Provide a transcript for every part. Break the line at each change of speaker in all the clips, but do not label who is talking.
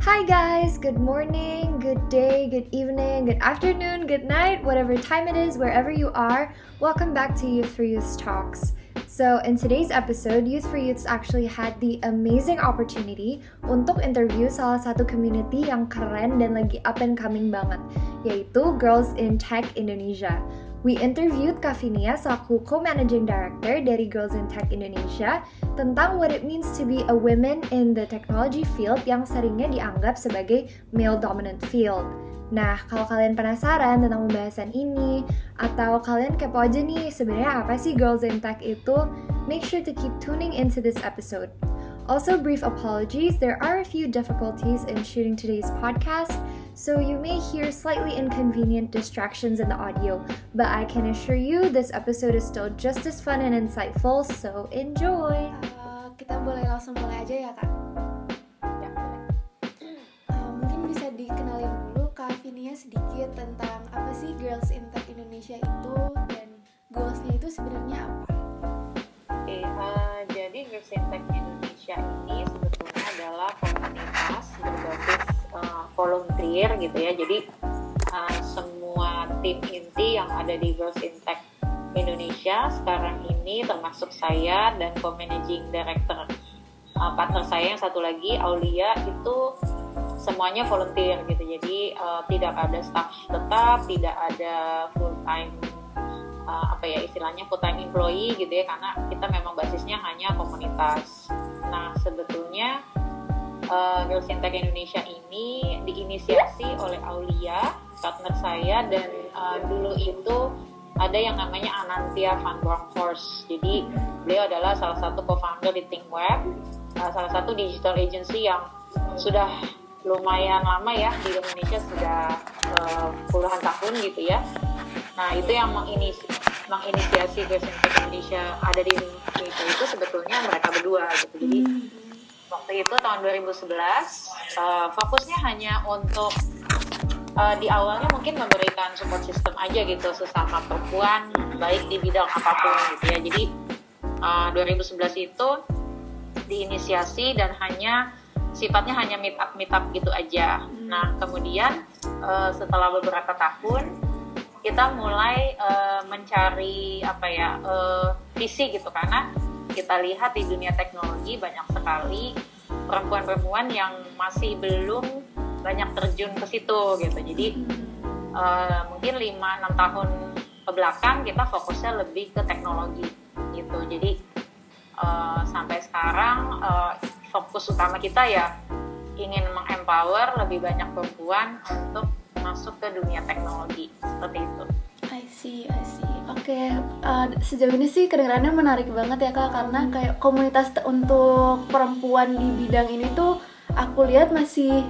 Hi, guys. Good morning, good day, good evening, good afternoon, good night, whatever time it is, wherever you are. Welcome back to Youth for Youth Talks. So, in today's episode, Youth for Youth actually had the amazing opportunity untuk interview salah satu community yang keren dan lagi up and coming banget, yaitu Girls in Tech Indonesia. We interviewed Kavinia selaku co-managing director dari Girls in Tech Indonesia tentang what it means to be a woman in the technology field yang seringnya dianggap sebagai male dominant field. Nah, kalau kalian penasaran tentang pembahasan ini atau kalian kepo aja nih sebenarnya apa sih Girls in Tech itu, make sure to keep tuning into this episode. Also, brief apologies, there are a few difficulties in shooting today's podcast, so you may hear slightly inconvenient distractions in the audio, but I can assure you this episode is still just as fun and insightful, so enjoy!
Uh, kita boleh langsung mulai aja ya kak?
Ya, boleh.
Uh, mungkin bisa dikenalin dulu Kak Vinia sedikit tentang apa sih Girls in Tech Indonesia itu dan goalsnya itu sebenarnya apa?
Oke, eh, jadi Girls in Tech Indonesia ini komunitas eh, volunteer gitu ya. Jadi eh, semua tim inti yang ada di Girls in Tech Indonesia sekarang ini termasuk saya dan co-managing director eh, partner saya yang satu lagi Aulia itu semuanya volunteer gitu. Jadi eh, tidak ada staff tetap, tidak ada full time uh, apa ya istilahnya full time employee gitu ya karena kita memang basisnya hanya komunitas. Nah sebetulnya uh, Girls in Tech Indonesia ini diinisiasi oleh Aulia partner saya dan uh, dulu itu ada yang namanya Anantia Van Bronckhorst. Jadi beliau adalah salah satu co-founder di ThinkWeb, uh, salah satu digital agency yang sudah lumayan lama ya di Indonesia sudah uh, puluhan tahun gitu ya. Nah itu yang menginisi, menginisiasi Girls in Tech Indonesia ada di Indonesia itu sebetulnya mereka berdua gitu. Jadi waktu itu tahun 2011 uh, fokusnya hanya untuk uh, di awalnya mungkin memberikan support system aja gitu sesama perempuan baik di bidang apa pun gitu ya. Jadi uh, 2011 itu diinisiasi dan hanya sifatnya hanya meet up meet up gitu aja. Nah kemudian uh, setelah beberapa tahun kita mulai uh, mencari apa ya uh, visi gitu karena kita lihat di dunia teknologi banyak sekali perempuan-perempuan yang masih belum banyak terjun ke situ gitu. Jadi uh, mungkin 5-6 tahun ke belakang kita fokusnya lebih ke teknologi gitu. Jadi uh, sampai sekarang uh, fokus utama kita ya ingin mengempower lebih banyak perempuan untuk masuk ke dunia teknologi seperti itu.
See, I see. Oke, uh, sejauh ini sih kedengarannya menarik banget ya kak karena kayak komunitas untuk perempuan di bidang ini tuh aku lihat masih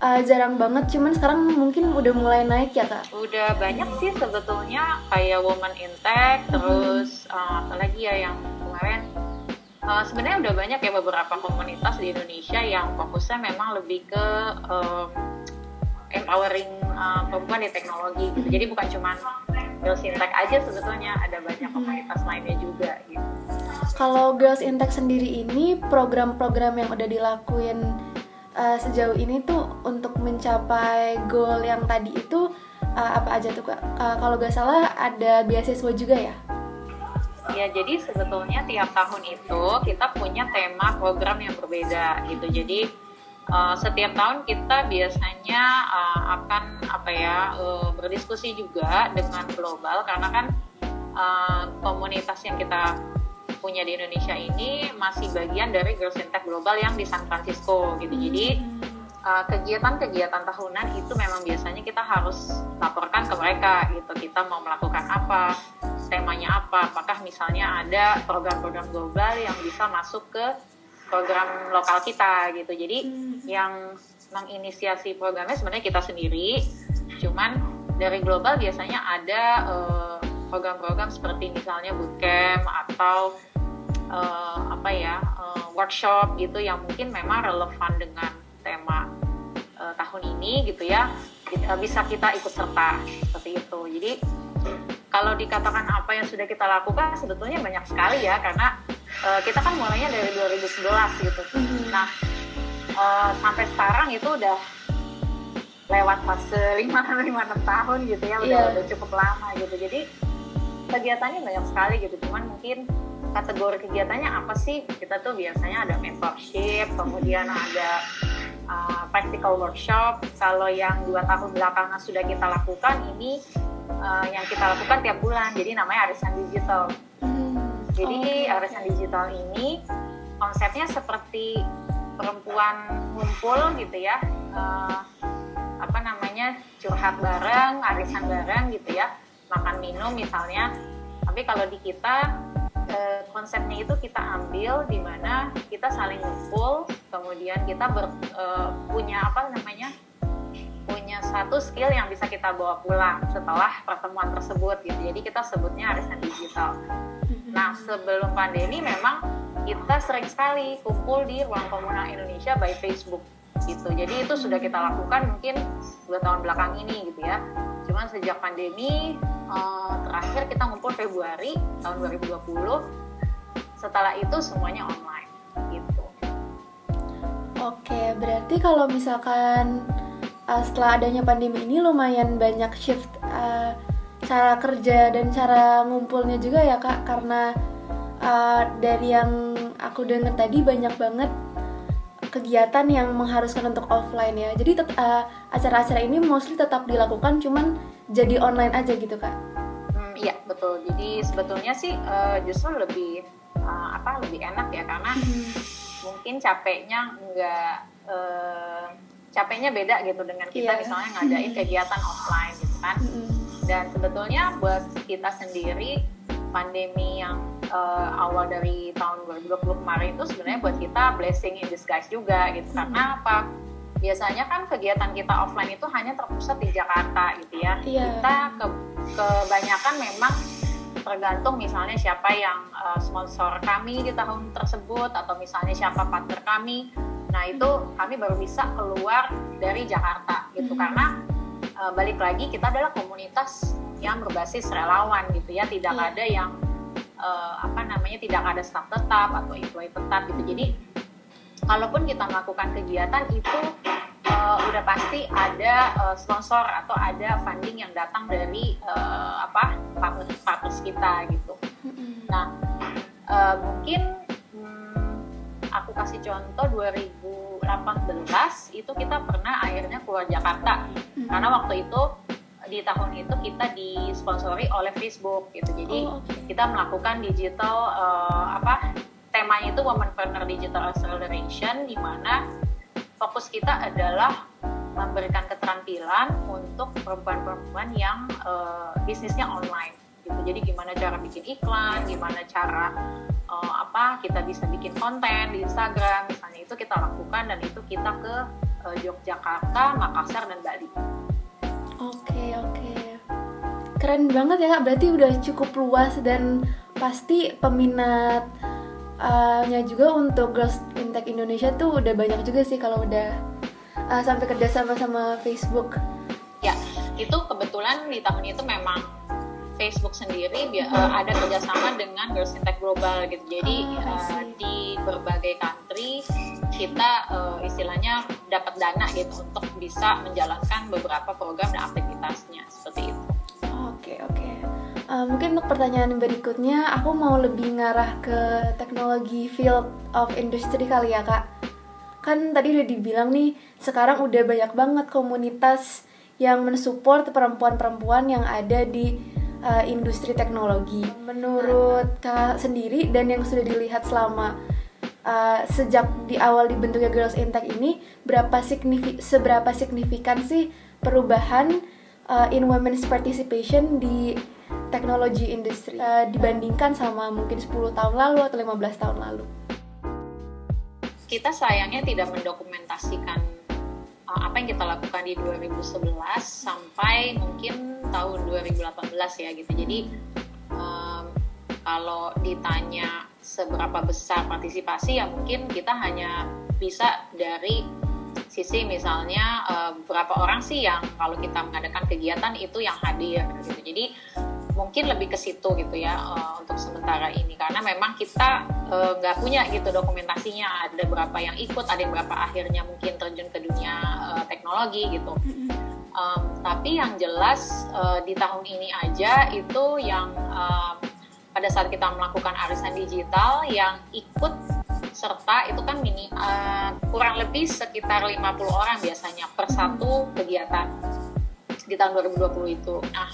uh, jarang banget. Cuman sekarang mungkin udah mulai naik ya kak.
Udah banyak sih sebetulnya kayak Woman in Tech, terus uh, apa lagi ya yang kemarin uh, sebenarnya udah banyak ya beberapa komunitas di Indonesia yang fokusnya memang lebih ke um, empowering uh, perempuan di teknologi gitu. Jadi bukan cuma Girls in Tech aja sebetulnya ada banyak komunitas lainnya juga gitu.
Kalau Girls in Tech sendiri ini program-program yang udah dilakuin uh, sejauh ini tuh untuk mencapai goal yang tadi itu uh, apa aja tuh kak? Uh, kalau gak salah ada beasiswa juga ya?
Ya, jadi sebetulnya tiap tahun itu kita punya tema program yang berbeda gitu. Jadi uh, setiap tahun kita biasanya uh, akan apa ya uh, berdiskusi juga dengan global karena kan uh, komunitas yang kita punya di Indonesia ini masih bagian dari Girls in Tech Global yang di San Francisco gitu. Jadi uh, kegiatan-kegiatan tahunan itu memang biasanya kita harus laporkan ke mereka gitu. Kita mau melakukan apa, temanya apa, apakah misalnya ada program-program global yang bisa masuk ke program lokal kita gitu. Jadi yang menginisiasi programnya sebenarnya kita sendiri. Cuman dari global biasanya ada eh, program-program seperti misalnya bootcamp atau eh, apa ya eh, workshop gitu yang mungkin memang relevan dengan tema eh, tahun ini gitu ya kita- bisa kita ikut serta seperti itu. Jadi kalau dikatakan apa yang sudah kita lakukan sebetulnya banyak sekali ya karena eh, kita kan mulainya dari 2011 gitu. Nah uh, sampai sekarang itu udah lewat fase lima lima enam tahun gitu ya udah
Iya.
udah cukup lama gitu. Jadi kegiatannya banyak sekali gitu. Cuman mungkin kategori kegiatannya apa sih? Kita tuh biasanya ada mentorship kemudian ada uh, practical workshop. Kalau yang dua tahun belakangan sudah kita lakukan ini uh, yang kita lakukan tiap bulan. Jadi namanya arisan digital.
Hmm,
jadi
oke,
arisan
oke.
digital ini konsepnya seperti perempuan ngumpul gitu ya, eh, apa namanya curhat bareng, arisan bareng gitu ya, makan minum misalnya. Tapi kalau di kita eh, konsepnya itu kita ambil di mana kita saling ngumpul, kemudian kita ber- eh, punya apa namanya punya satu skill yang bisa kita bawa pulang setelah pertemuan tersebut gitu. Jadi kita sebutnya arisan digital. Nah, sebelum pandemi memang kita sering sekali kumpul di ruang komunal Indonesia by Facebook gitu. Jadi itu sudah kita lakukan mungkin dua tahun belakang ini gitu ya. Cuman sejak pandemi eh, terakhir kita ngumpul Februari tahun 2020. Setelah itu semuanya online gitu.
Oke, berarti kalau misalkan uh, setelah adanya pandemi ini lumayan banyak shift uh, cara kerja dan cara ngumpulnya juga ya kak, karena uh, dari yang aku dengar tadi banyak banget kegiatan yang mengharuskan untuk offline ya. Jadi tet- uh, acara-acara ini mostly tetap dilakukan, cuman jadi online aja gitu kak.
Hmm, iya betul. Jadi sebetulnya sih eh, justru lebih eh, apa lebih enak ya karena mungkin capeknya nggak eh, capeknya beda gitu dengan kita
Iya.
misalnya ngadain kegiatan offline gitu kan.
Mm-mm.
Dan sebetulnya buat kita sendiri pandemi yang eh, awal dari tahun 2020 kemarin itu sebenarnya buat kita blessing in disguise juga gitu. Karena apa? Biasanya kan kegiatan kita offline itu hanya terpusat di Jakarta gitu ya.
Iya.
Kita ke, kebanyakan memang tergantung misalnya siapa yang eh, sponsor kami di tahun tersebut atau misalnya siapa partner kami. Nah, itu kami baru bisa keluar dari Jakarta gitu
Hmm.
karena eh, balik lagi kita adalah komunitas yang berbasis relawan gitu ya, tidak
Iya.
ada yang eh, apa namanya tidak ada staff tetap atau employee tetap gitu. Jadi kalaupun kita melakukan kegiatan itu eh, udah pasti ada eh, sponsor atau ada funding yang datang dari eh, apa partner partners kita gitu. Nah, eh, mungkin hmm, aku kasih contoh 2018 itu kita pernah akhirnya keluar Jakarta karena waktu itu di tahun itu kita disponsori oleh Facebook gitu. Jadi
Oh, oke.
kita melakukan digital eh, apa temanya itu Womenpreneur Digital Acceleration di mana fokus kita adalah memberikan keterampilan untuk perempuan-perempuan yang eh, bisnisnya online gitu. Jadi gimana cara bikin iklan, gimana cara eh, kita bisa bikin konten di Instagram misalnya itu kita lakukan dan itu kita ke eh, Yogyakarta, Makassar dan Bali.
Oke oke Keren banget ya kak Berarti udah cukup luas dan pasti peminatnya juga untuk Girls in Tech Indonesia tuh udah banyak juga sih kalau udah uh, sampai kerja sama sama Facebook.
Ya, itu kebetulan di tahun itu memang Facebook sendiri eh, ada kerjasama dengan Girls in Tech Global gitu. Jadi
see.
di berbagai country kita eh, istilahnya dapat dana gitu untuk bisa menjalankan beberapa program dan aktivitasnya seperti itu.
Oke oke. Uh, mungkin untuk pertanyaan berikutnya aku mau lebih ngarah ke teknologi field of industry kali ya kak. Kan tadi udah dibilang nih sekarang udah banyak banget komunitas yang mensupport perempuan-perempuan yang ada di uh, industri teknologi. Menurut kak sendiri dan yang sudah dilihat selama uh, sejak di awal dibentuknya Girls in Tech ini, berapa signifi seberapa signifikan sih perubahan uh, in women's participation di teknologi industri uh, dibandingkan sama mungkin 10 tahun lalu atau 15 tahun lalu.
Kita sayangnya tidak mendokumentasikan uh, apa yang kita lakukan di 2011 sampai mungkin tahun 2018 ya gitu. Jadi um, kalau ditanya seberapa besar partisipasi ya mungkin kita hanya bisa dari sisi misalnya uh, berapa orang sih yang kalau kita mengadakan kegiatan itu yang hadir gitu. Jadi mungkin lebih ke situ gitu ya uh, untuk sementara ini karena memang kita nggak uh, punya gitu dokumentasinya ada berapa yang ikut ada yang berapa akhirnya mungkin terjun ke dunia uh, teknologi gitu um, tapi yang jelas uh, di tahun ini aja itu yang uh, pada saat kita melakukan arisan digital yang ikut serta itu kan mini uh, kurang lebih sekitar 50 orang biasanya per satu kegiatan di tahun 2020 itu. Nah,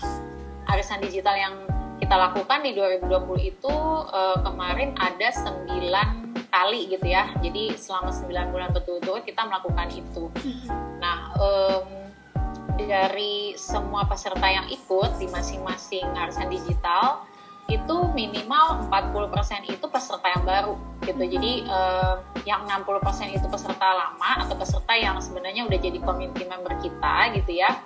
arisan digital yang kita lakukan di 2020 itu uh, kemarin ada 9 kali gitu ya. Jadi selama 9 bulan betul-betul kita melakukan itu. Nah, um, dari semua peserta yang ikut di masing-masing arisan digital itu minimal 40% itu peserta yang baru gitu. Jadi uh, yang 60% itu peserta lama atau peserta yang sebenarnya udah jadi community member kita gitu ya.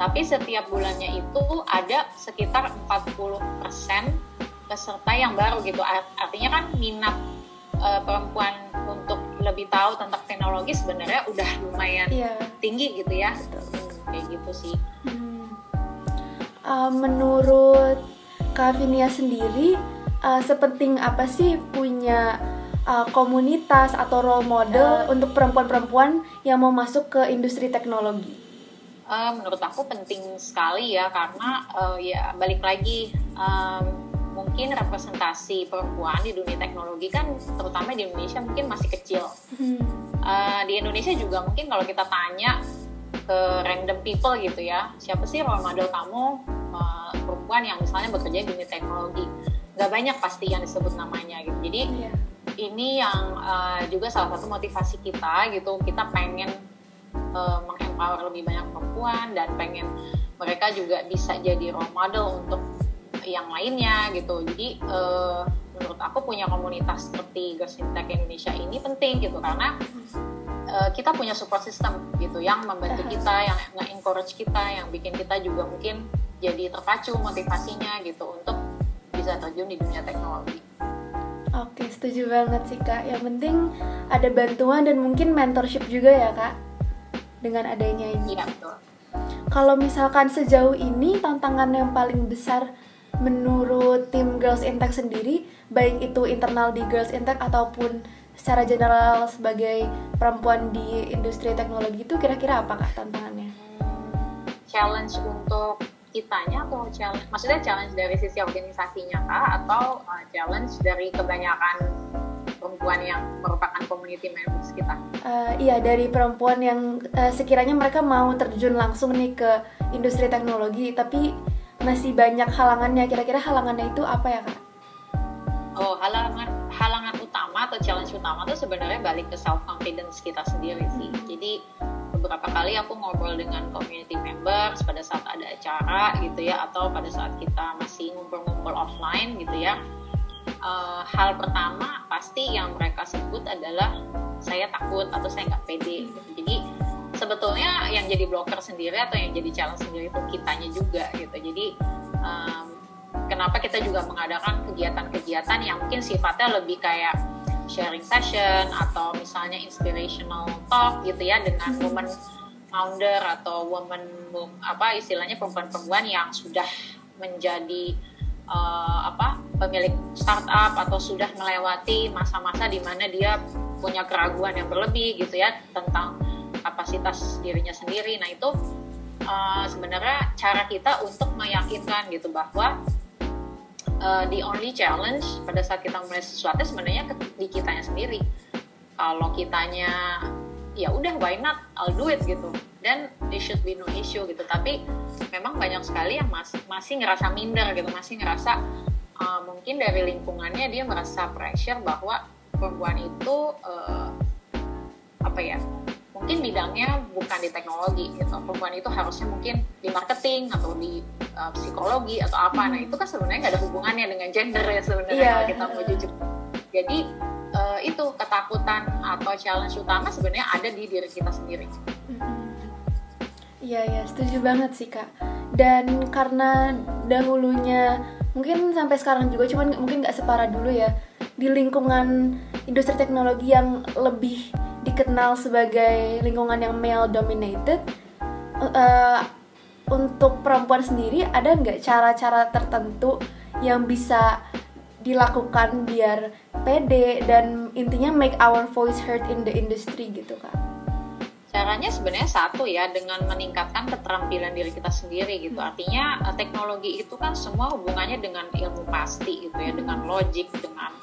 Tapi setiap bulannya itu ada sekitar 40% peserta yang baru gitu. Artinya kan minat uh, perempuan untuk lebih tahu tentang teknologi sebenarnya udah lumayan yeah. tinggi gitu ya. Hmm, kayak gitu sih. Hmm.
Uh, menurut Kavinia sendiri uh, sepenting apa sih punya uh, komunitas atau role model uh, untuk perempuan-perempuan yang mau masuk ke industri teknologi?
Uh, menurut aku penting sekali ya karena uh, ya balik lagi um, mungkin representasi perempuan di dunia teknologi kan terutama di Indonesia mungkin masih kecil. Hmm. Uh, di Indonesia juga mungkin kalau kita tanya ke random people gitu ya. Siapa sih role model kamu uh, perempuan yang misalnya bekerja di dunia teknologi? Nggak banyak pasti yang disebut namanya gitu. Jadi yeah. ini yang uh, juga salah satu motivasi kita gitu. Kita pengen uh, mengempower lebih banyak perempuan dan pengen mereka juga bisa jadi role model untuk yang lainnya gitu. Jadi uh, menurut aku punya komunitas seperti Girls in Tech Indonesia ini penting gitu. Karena uh, kita punya support system gitu yang membantu kita yang nge-encourage kita yang bikin kita juga mungkin jadi terpacu motivasinya gitu untuk bisa terjun di dunia teknologi.
Oke, setuju banget sih kak. Yang penting ada bantuan dan mungkin mentorship juga ya kak dengan adanya ini.
Iya betul.
Kalau misalkan sejauh ini tantangan yang paling besar menurut tim Girls in Tech sendiri, baik itu internal di Girls in Tech ataupun secara general sebagai perempuan di industri teknologi itu kira-kira apa kak tantangannya?
Challenge untuk kitanya atau challenge maksudnya challenge dari sisi organisasinya kah atau uh, challenge dari kebanyakan perempuan yang merupakan community members kita?
Uh, iya dari perempuan yang uh, sekiranya mereka mau terjun langsung nih ke industri teknologi tapi masih banyak halangannya. Kira-kira halangannya itu apa ya kak?
Oh halangan utama tuh sebenarnya balik ke self confidence kita sendiri sih. Jadi beberapa kali aku ngobrol dengan community members pada saat ada acara gitu ya atau pada saat kita masih ngumpul-ngumpul offline gitu ya uh, hal pertama pasti yang mereka sebut adalah saya takut atau saya nggak pede gitu. jadi sebetulnya yang jadi blocker sendiri atau yang jadi challenge sendiri itu kitanya juga gitu jadi um, kenapa kita juga mengadakan kegiatan-kegiatan yang mungkin sifatnya lebih kayak sharing session atau misalnya inspirational talk gitu ya dengan woman founder atau woman apa istilahnya perempuan-perempuan yang sudah menjadi uh, apa pemilik startup atau sudah melewati masa-masa di mana dia punya keraguan yang berlebih gitu ya tentang kapasitas dirinya sendiri. Nah itu uh, sebenarnya cara kita untuk meyakinkan gitu bahwa uh, the only challenge pada saat kita mulai sesuatu sebenarnya di kitanya sendiri. Kalau kitanya ya udah why not? I'll do it gitu. Dan there should be no issue gitu. Tapi memang banyak sekali yang mas masih ngerasa minder gitu. Masih ngerasa uh, mungkin dari lingkungannya dia merasa pressure bahwa perempuan itu uh, apa ya mungkin bidangnya bukan di teknologi gitu. Perempuan itu harusnya mungkin di marketing atau di uh, psikologi atau apa. Nah itu kan sebenarnya nggak ada hubungannya dengan gender ya sebenarnya yeah. kalau kita mau jujur. Jadi uh, itu ketakutan atau challenge utama sebenarnya ada di diri kita sendiri.
Iya ya setuju banget sih kak. Dan karena dahulunya mungkin sampai sekarang juga cuman mungkin nggak separah dulu ya di lingkungan industri teknologi yang lebih dikenal sebagai lingkungan yang male dominated uh, untuk perempuan sendiri ada nggak cara-cara tertentu yang bisa dilakukan biar pede dan intinya make our voice heard in the industry gitu kak?
Caranya sebenarnya satu ya dengan meningkatkan keterampilan diri kita sendiri gitu. Hmm. Artinya eh, teknologi itu kan semua hubungannya dengan ilmu pasti gitu ya, dengan logik, dengan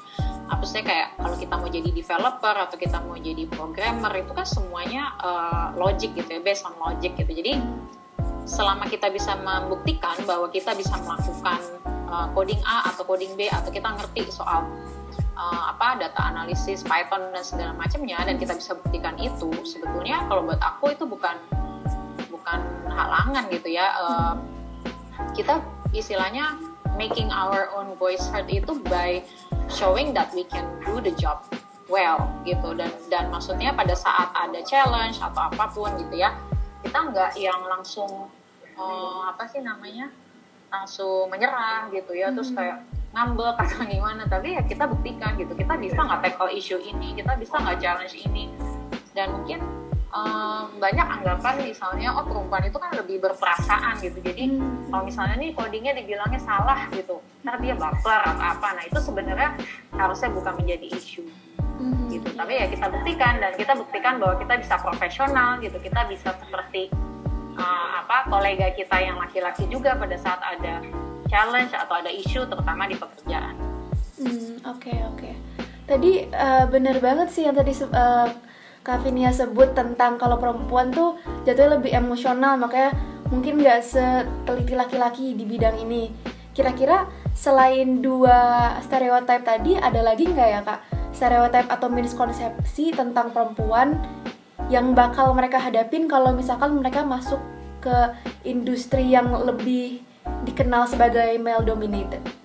sih kayak kalau kita mau jadi developer atau kita mau jadi programmer itu kan semuanya uh, logic gitu ya, based on logic gitu. Jadi selama kita bisa membuktikan bahwa kita bisa melakukan uh, coding A atau coding B atau kita ngerti soal uh, apa data analisis Python dan segala macamnya dan kita bisa buktikan itu sebetulnya kalau buat aku itu bukan bukan halangan gitu ya uh, kita istilahnya making our own voice heard itu by showing that we can do the job well gitu. Dan dan maksudnya pada saat ada challenge atau apa pun gitu ya kita nggak yang langsung uh, apa sih namanya langsung menyerah gitu ya. Terus hmm. kayak ngambek atau gimana. Tapi ya kita buktikan gitu kita bisa nggak tackle isu ini kita bisa nggak challenge ini. Dan mungkin um, banyak anggapan misalnya oh perempuan itu kan lebih berperasaan gitu jadi hmm. kalau misalnya nih codingnya dibilangnya salah gitu ntar dia baper atau apa nah itu sebenarnya harusnya bukan menjadi isu hmm. gitu tapi ya kita buktikan dan kita buktikan bahwa kita bisa profesional gitu kita bisa seperti uh, apa kolega kita yang laki-laki juga pada saat ada challenge atau ada isu terutama di pekerjaan.
Hmm, oke okay, oke. Okay. Tadi uh, bener banget sih yang tadi uh, Kak Vinia sebut tentang kalau perempuan tuh jatuhnya lebih emosional makanya mungkin nggak seteliti laki-laki di bidang ini. Kira-kira selain dua stereotip tadi ada lagi nggak ya kak stereotip atau miskonsepsi tentang perempuan yang bakal mereka hadapin kalau misalkan mereka masuk ke industri yang lebih dikenal sebagai male dominated?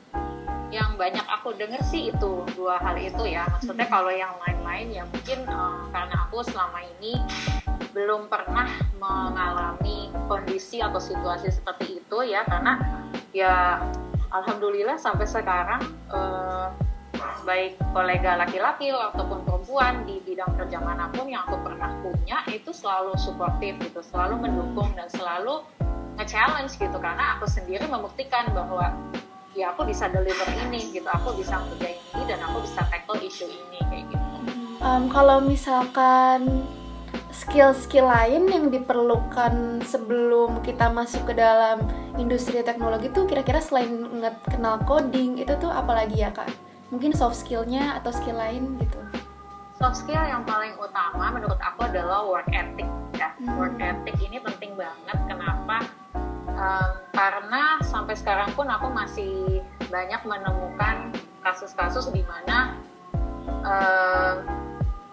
Yang banyak aku denger sih itu dua hal itu ya. Maksudnya kalau yang lain-lain ya mungkin uh, karena aku selama ini belum pernah mengalami kondisi atau situasi seperti itu ya. Karena ya alhamdulillah sampai sekarang uh, baik kolega laki-laki ataupun perempuan di bidang kerja mana pun yang aku pernah punya itu selalu suportif gitu, selalu mendukung dan selalu nge-challenge gitu. Karena aku sendiri membuktikan bahwa ya aku bisa deliver ini gitu, aku bisa kerjain ini dan aku bisa tackle isu ini kayak gitu.
Um, kalau misalkan skill-skill lain yang diperlukan sebelum kita masuk ke dalam industri teknologi tuh kira-kira selain kenal coding itu tuh apalagi ya kak? mungkin soft skillnya atau skill lain gitu
soft skill yang paling utama menurut aku adalah work ethic ya hmm. work ethic ini penting banget kenapa um, karena sampai sekarang pun aku masih banyak menemukan kasus-kasus di mana um,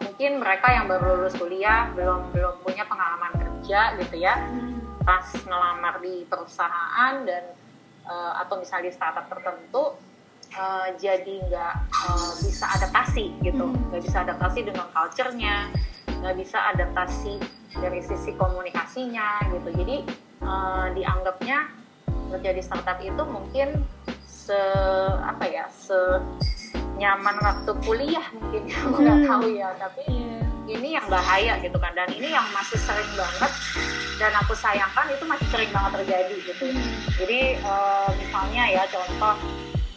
mungkin mereka yang baru lulus kuliah belum belum punya pengalaman kerja gitu ya hmm. pas ngelamar di perusahaan dan uh, atau misalnya di startup tertentu uh, jadi nggak uh, bisa adaptasi gitu hmm. nggak bisa adaptasi dengan culture-nya nggak bisa adaptasi dari sisi komunikasinya gitu jadi uh, dianggapnya menjadi startup itu mungkin se apa ya se nyaman waktu kuliah mungkin aku nggak hmm. tahu ya tapi yeah. ini yang bahaya gitu kan dan ini yang masih sering banget dan aku sayangkan itu masih sering banget terjadi gitu hmm. jadi uh, misalnya ya contoh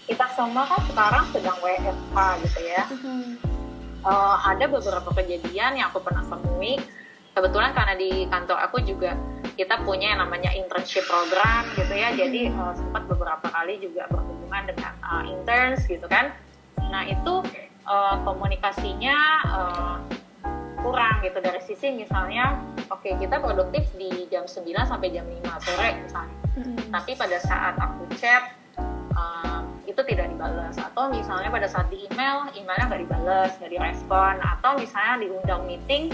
kita semua kan sekarang sedang WFH gitu ya. Mm-hmm. Uh, ada beberapa kejadian yang aku pernah temui. Kebetulan karena di kantor aku juga kita punya yang namanya internship program gitu ya. Jadi uh, sempat beberapa kali juga berhubungan dengan uh, interns gitu kan. Nah itu uh, komunikasinya uh, kurang gitu dari sisi misalnya oke okay, kita produktif di jam 9 sampai jam 5 sore misalnya. Mm-hmm. Tapi pada saat aku chat itu tidak dibalas atau misalnya pada saat di email emailnya nggak dibalas nggak direspon atau misalnya diundang meeting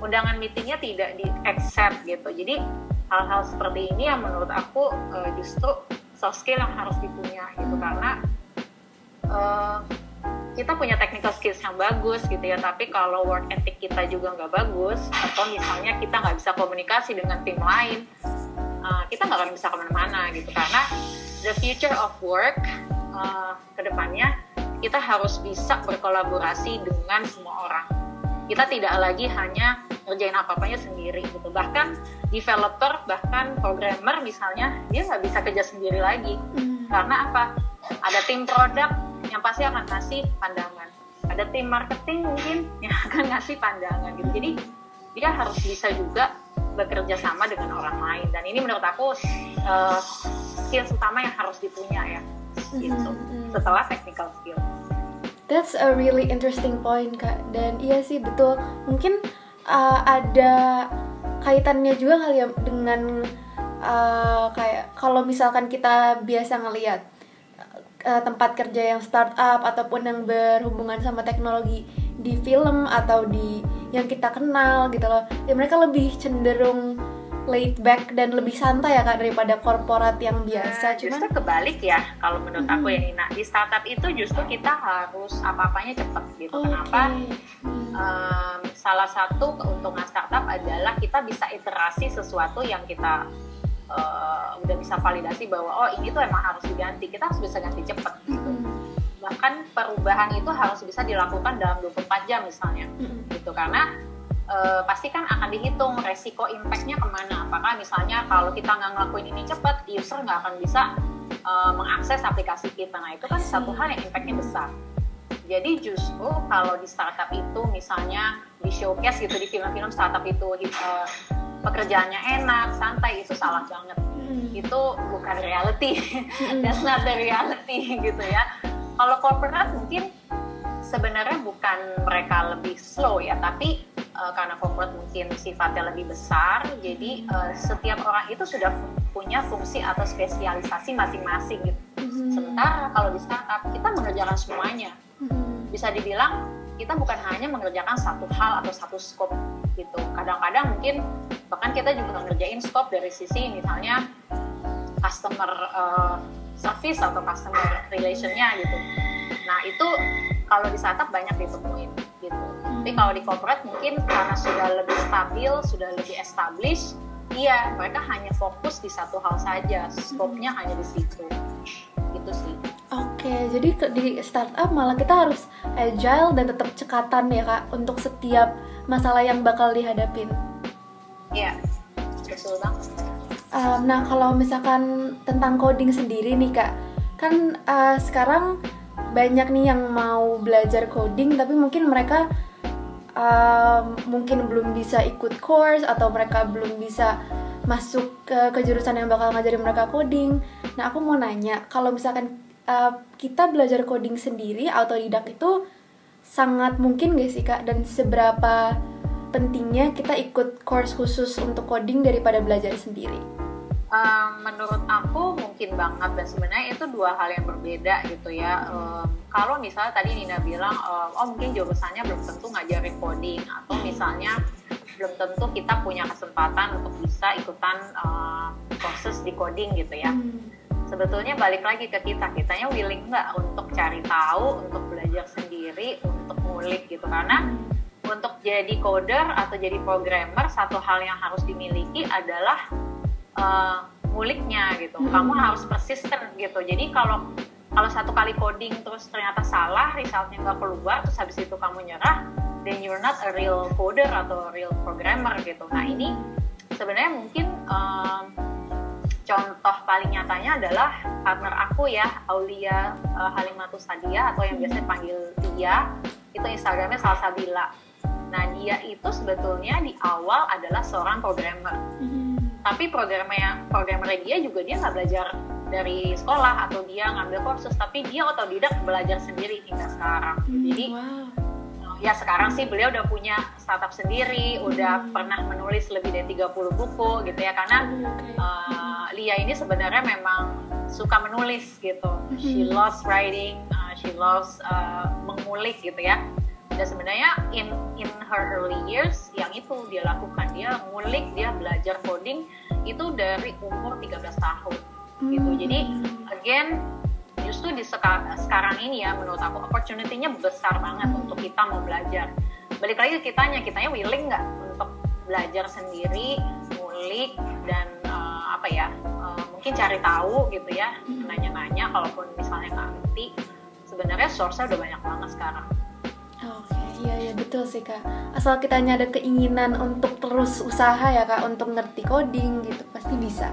undangan meetingnya tidak di accept gitu. Jadi hal-hal seperti ini yang menurut aku uh, justru soft skill yang harus dipunya gitu. Karena uh, kita punya technical skills yang bagus gitu ya. Tapi kalau work ethic kita juga nggak bagus atau misalnya kita nggak bisa komunikasi dengan tim lain uh, kita nggak akan bisa ke mana-mana gitu. Karena the future of work uh, ke depannya kita harus bisa berkolaborasi dengan semua orang kita tidak lagi hanya ngerjain apa-apanya sendiri gitu. Bahkan developer bahkan programmer misalnya dia nggak bisa kerja sendiri lagi. Hmm. karena apa? Ada tim produk yang pasti akan ngasih pandangan. Ada tim marketing mungkin yang akan ngasih pandangan gitu. Jadi dia harus bisa juga bekerja sama dengan orang lain. Dan ini menurut aku uh, skills utama yang harus dipunya ya. Gitu. Mm-hmm. setelah technical skill.
That's a really interesting point kak. Dan iya sih betul. Mungkin uh, ada kaitannya juga kali ya dengan uh, kayak kalau misalkan kita biasa ngelihat uh, tempat kerja yang startup ataupun yang berhubungan sama teknologi di film atau di yang kita kenal gitu loh ya mereka lebih cenderung laid back dan lebih santai ya kak daripada korporat yang biasa.
Nah, Cuman justru kebalik ya kalau menurut hmm. aku ya Nina di startup itu justru kita harus apa-apanya cepet gitu. Okay. Kenapa? Hmm. Um, salah satu keuntungan startup adalah kita bisa iterasi sesuatu yang kita uh, udah bisa validasi bahwa oh ini tuh emang harus diganti. Kita harus bisa ganti cepet gitu. Hmm bahkan perubahan itu harus bisa dilakukan dalam 24 jam misalnya hmm. gitu karena e, pasti kan akan dihitung resiko impactnya ke mana. Apakah misalnya kalau kita nggak ngelakuin ini cepat user nggak akan bisa e, mengakses aplikasi kita. Nah itu kan satu hal yang impactnya besar. Jadi justru kalau di startup itu misalnya di showcase gitu di film-film startup itu e, pekerjaannya enak santai itu salah banget. Hmm. itu bukan reality. That's not the reality gitu ya. Kalau corporate mungkin sebenarnya bukan mereka lebih slow ya, tapi uh, karena corporate mungkin sifatnya lebih besar, jadi uh, setiap orang itu sudah punya fungsi atau spesialisasi masing-masing gitu. Mm-hmm. Sementara kalau di startup kita mengerjakan semuanya. Mm-hmm. Bisa dibilang kita bukan hanya mengerjakan satu hal atau satu scope gitu. Kadang-kadang mungkin bahkan kita juga mengerjain scope dari sisi misalnya customer uh, service atau customer relationnya gitu nah itu kalau di startup banyak ditemuin gitu. Tapi kalau di corporate mungkin karena sudah lebih stabil sudah lebih established iya mereka hanya fokus di satu hal saja. Scope-nya hanya di situ. Gitu sih.
Oke, jadi di startup malah kita harus agile dan tetap cekatan ya kak untuk setiap masalah yang bakal dihadapin.
Iya, betul banget.
Uh, nah kalau misalkan tentang coding sendiri nih kak, kan uh, sekarang banyak nih yang mau belajar coding tapi mungkin mereka uh, mungkin belum bisa ikut course atau mereka belum bisa masuk ke, ke jurusan yang bakal ngajarin mereka coding. Nah aku mau nanya kalau misalkan uh, kita belajar coding sendiri atau tidak itu sangat mungkin gak sih kak dan seberapa pentingnya kita ikut course khusus untuk coding daripada belajar sendiri?
Um, menurut aku mungkin banget dan sebenarnya itu dua hal yang berbeda gitu ya. Um, kalau misalnya tadi Nina bilang, um, oh mungkin jurusannya belum tentu ngajarin coding atau misalnya belum tentu kita punya kesempatan untuk bisa ikutan uh, proses di coding gitu ya. Hmm. Sebetulnya balik lagi ke kita, kitanya willing nggak untuk cari tahu, untuk belajar sendiri, untuk ngulik gitu karena hmm. untuk jadi coder atau jadi programmer satu hal yang harus dimiliki adalah uh, nguliknya gitu. Hmm. Kamu harus persisten gitu. Jadi kalau kalau satu kali coding terus ternyata salah, resultnya nggak keluar, terus habis itu kamu nyerah, then you're not a real coder atau real programmer gitu. Nah ini sebenarnya mungkin um, contoh paling nyatanya adalah partner aku ya, Aulia uh, Halimatus Sadia atau yang biasa dipanggil dia, itu Instagramnya Salsabila. Nah dia itu sebetulnya di awal adalah seorang programmer. Mm-hmm tapi programnya programmer dia juga dia nggak belajar dari sekolah atau dia ngambil kursus tapi dia otodidak belajar sendiri hingga sekarang hmm, jadi wow. ya sekarang sih beliau udah punya startup sendiri udah hmm. pernah menulis lebih dari 30 buku gitu ya karena okay. uh, Lia ini sebenarnya memang suka menulis gitu hmm. she loves writing uh, she loves uh, mengulik gitu ya dan sebenarnya in in her early years yang itu dia lakukan dia ngulik dia belajar coding itu dari umur 13 tahun gitu hmm. jadi again justru di seka sekarang ini ya menurut aku opportunity-nya besar banget hmm. untuk kita mau belajar balik lagi ke kitanya kitanya willing nggak untuk belajar sendiri ngulik dan uh, apa ya uh, mungkin cari tahu gitu ya hmm. nanya-nanya kalaupun misalnya nggak ngerti sebenarnya source-nya udah banyak banget sekarang
Oke. Okay. iya iya betul sih kak asal kita ada keinginan untuk terus usaha ya kak untuk ngerti coding gitu pasti bisa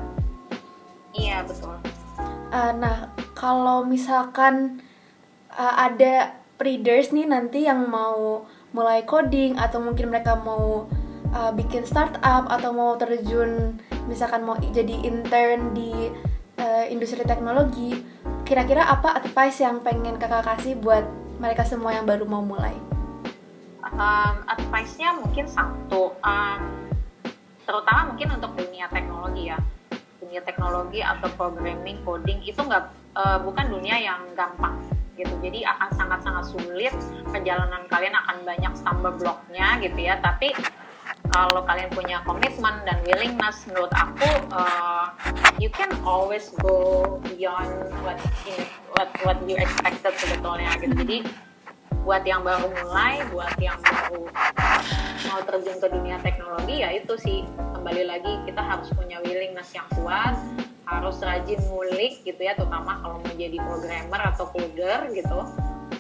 iya betul
uh, nah kalau misalkan uh, ada readers nih nanti yang mau mulai coding atau mungkin mereka mau uh, bikin startup atau mau terjun misalkan mau jadi intern di uh, industri teknologi kira-kira apa advice yang pengen kakak kasih buat mereka semua yang baru mau mulai?
Um, advice-nya mungkin satu. Um, terutama mungkin untuk dunia teknologi ya. Dunia teknologi atau programming coding itu nggak uh, bukan dunia yang gampang gitu. Jadi akan sangat-sangat sulit perjalanan kalian akan banyak stumble blocknya gitu ya. Tapi kalau kalian punya komitmen dan willingness menurut aku uh, you can always go beyond what what what you expected sebetulnya gitu jadi buat yang baru mulai, buat yang baru mau terjun ke dunia teknologi ya itu sih kembali lagi kita harus punya willingness yang kuat, harus rajin ngulik gitu ya, terutama kalau mau jadi programmer atau coder gitu.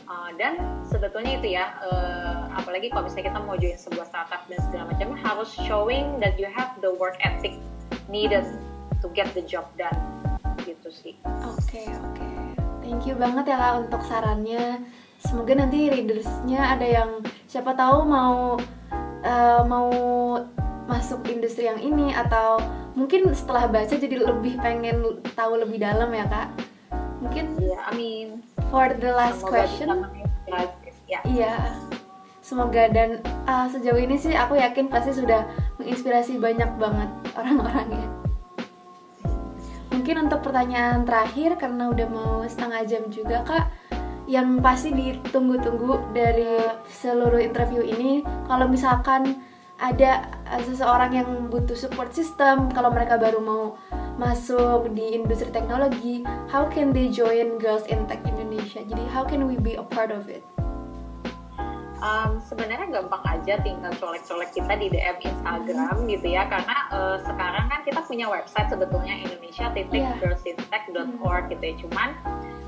Uh, dan sebetulnya itu ya, uh, apalagi kalau misalnya kita mau join sebuah startup dan segala macamnya harus showing that you have the work ethic needed to get the job done gitu sih.
Oke okay, oke, okay. thank you banget ya kak untuk sarannya semoga nanti readersnya ada yang siapa tahu mau uh, mau masuk industri yang ini atau mungkin setelah baca jadi lebih pengen tahu lebih dalam ya kak mungkin
ya amin
for the last semoga question.
ya.
iya. Semoga dan uh, sejauh ini sih aku yakin pasti sudah menginspirasi banyak banget orang-orangnya. Mungkin untuk pertanyaan terakhir karena udah mau setengah jam juga kak yang pasti ditunggu-tunggu dari seluruh interview ini kalau misalkan ada eh, seseorang yang butuh support system kalau mereka baru mau masuk di industri teknologi how can they join Girls in Tech Indonesia jadi how can we be a part of it
um, sebenarnya gampang aja tinggal colek-colek kita di DM Instagram gitu ya karena uh, sekarang kan kita punya website sebetulnya Indonesia titik yeah. girlsintech.org gitu ya cuman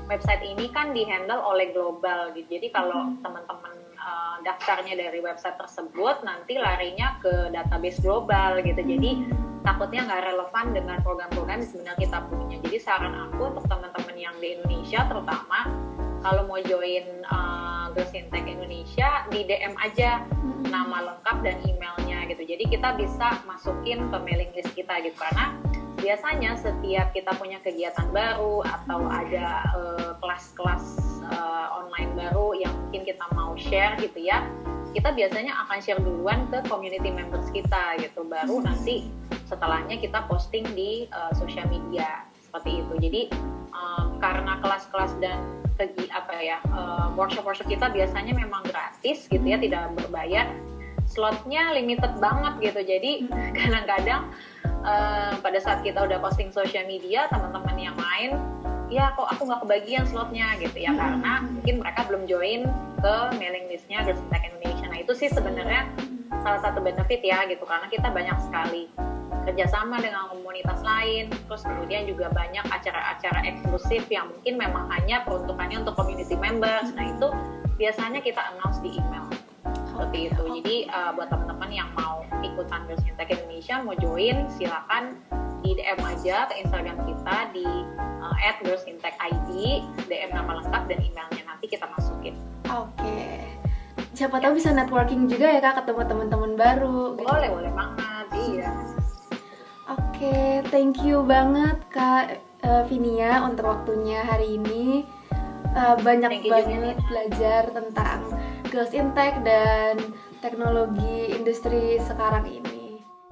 website ini kan dihandle oleh global gitu. Jadi kalau hmm. teman-teman uh, daftarnya dari website tersebut nanti larinya ke database global gitu. Jadi hmm. Takutnya nggak relevan dengan program-program yang sebenarnya kita punya. Jadi saran aku untuk teman-teman yang di Indonesia terutama kalau mau join uh, Girls Indonesia di DM aja hmm. nama lengkap dan emailnya gitu. Jadi kita bisa masukin ke mailing list kita gitu karena biasanya setiap kita punya kegiatan baru atau ada eh, kelas-kelas uh, online baru yang mungkin kita mau share gitu ya kita biasanya akan share duluan ke community members kita gitu. Baru nanti setelahnya kita posting di uh, sosial media seperti itu. Jadi um, karena kelas-kelas dan kegi apa ya uh, workshop-workshop kita biasanya memang gratis gitu ya tidak berbayar. Slotnya limited banget gitu. Jadi kadang-kadang uh, pada saat kita udah posting sosial media teman-teman yang lain ya kok aku nggak kebagian slotnya? gitu ya. Hmm. karena mungkin mereka belum join ke mailing listnya Girls Tech Indonesia nah itu sih sebenarnya salah satu benefit ya gitu karena kita banyak sekali kerjasama dengan komunitas lain terus kemudian juga banyak acara-acara eksklusif yang mungkin memang hanya peruntukannya untuk community members nah itu biasanya kita announce di email seperti itu. Jadi uh, buat teman-teman yang mau ikutan Girls Tech Indonesia mau join silakan di DM aja ke Instagram kita di uh, @girlsintech_id, DM nama lengkap dan emailnya nanti kita masukin.
Oke. Okay. Siapa tahu bisa networking juga ya kak ketemu teman-teman baru.
Gitu. Boleh boleh banget, iya.
Oke, okay, thank you banget kak uh, Vinia untuk waktunya hari ini. Uh, banyak banget belajar tentang Girls in Tech dan teknologi industri sekarang ini.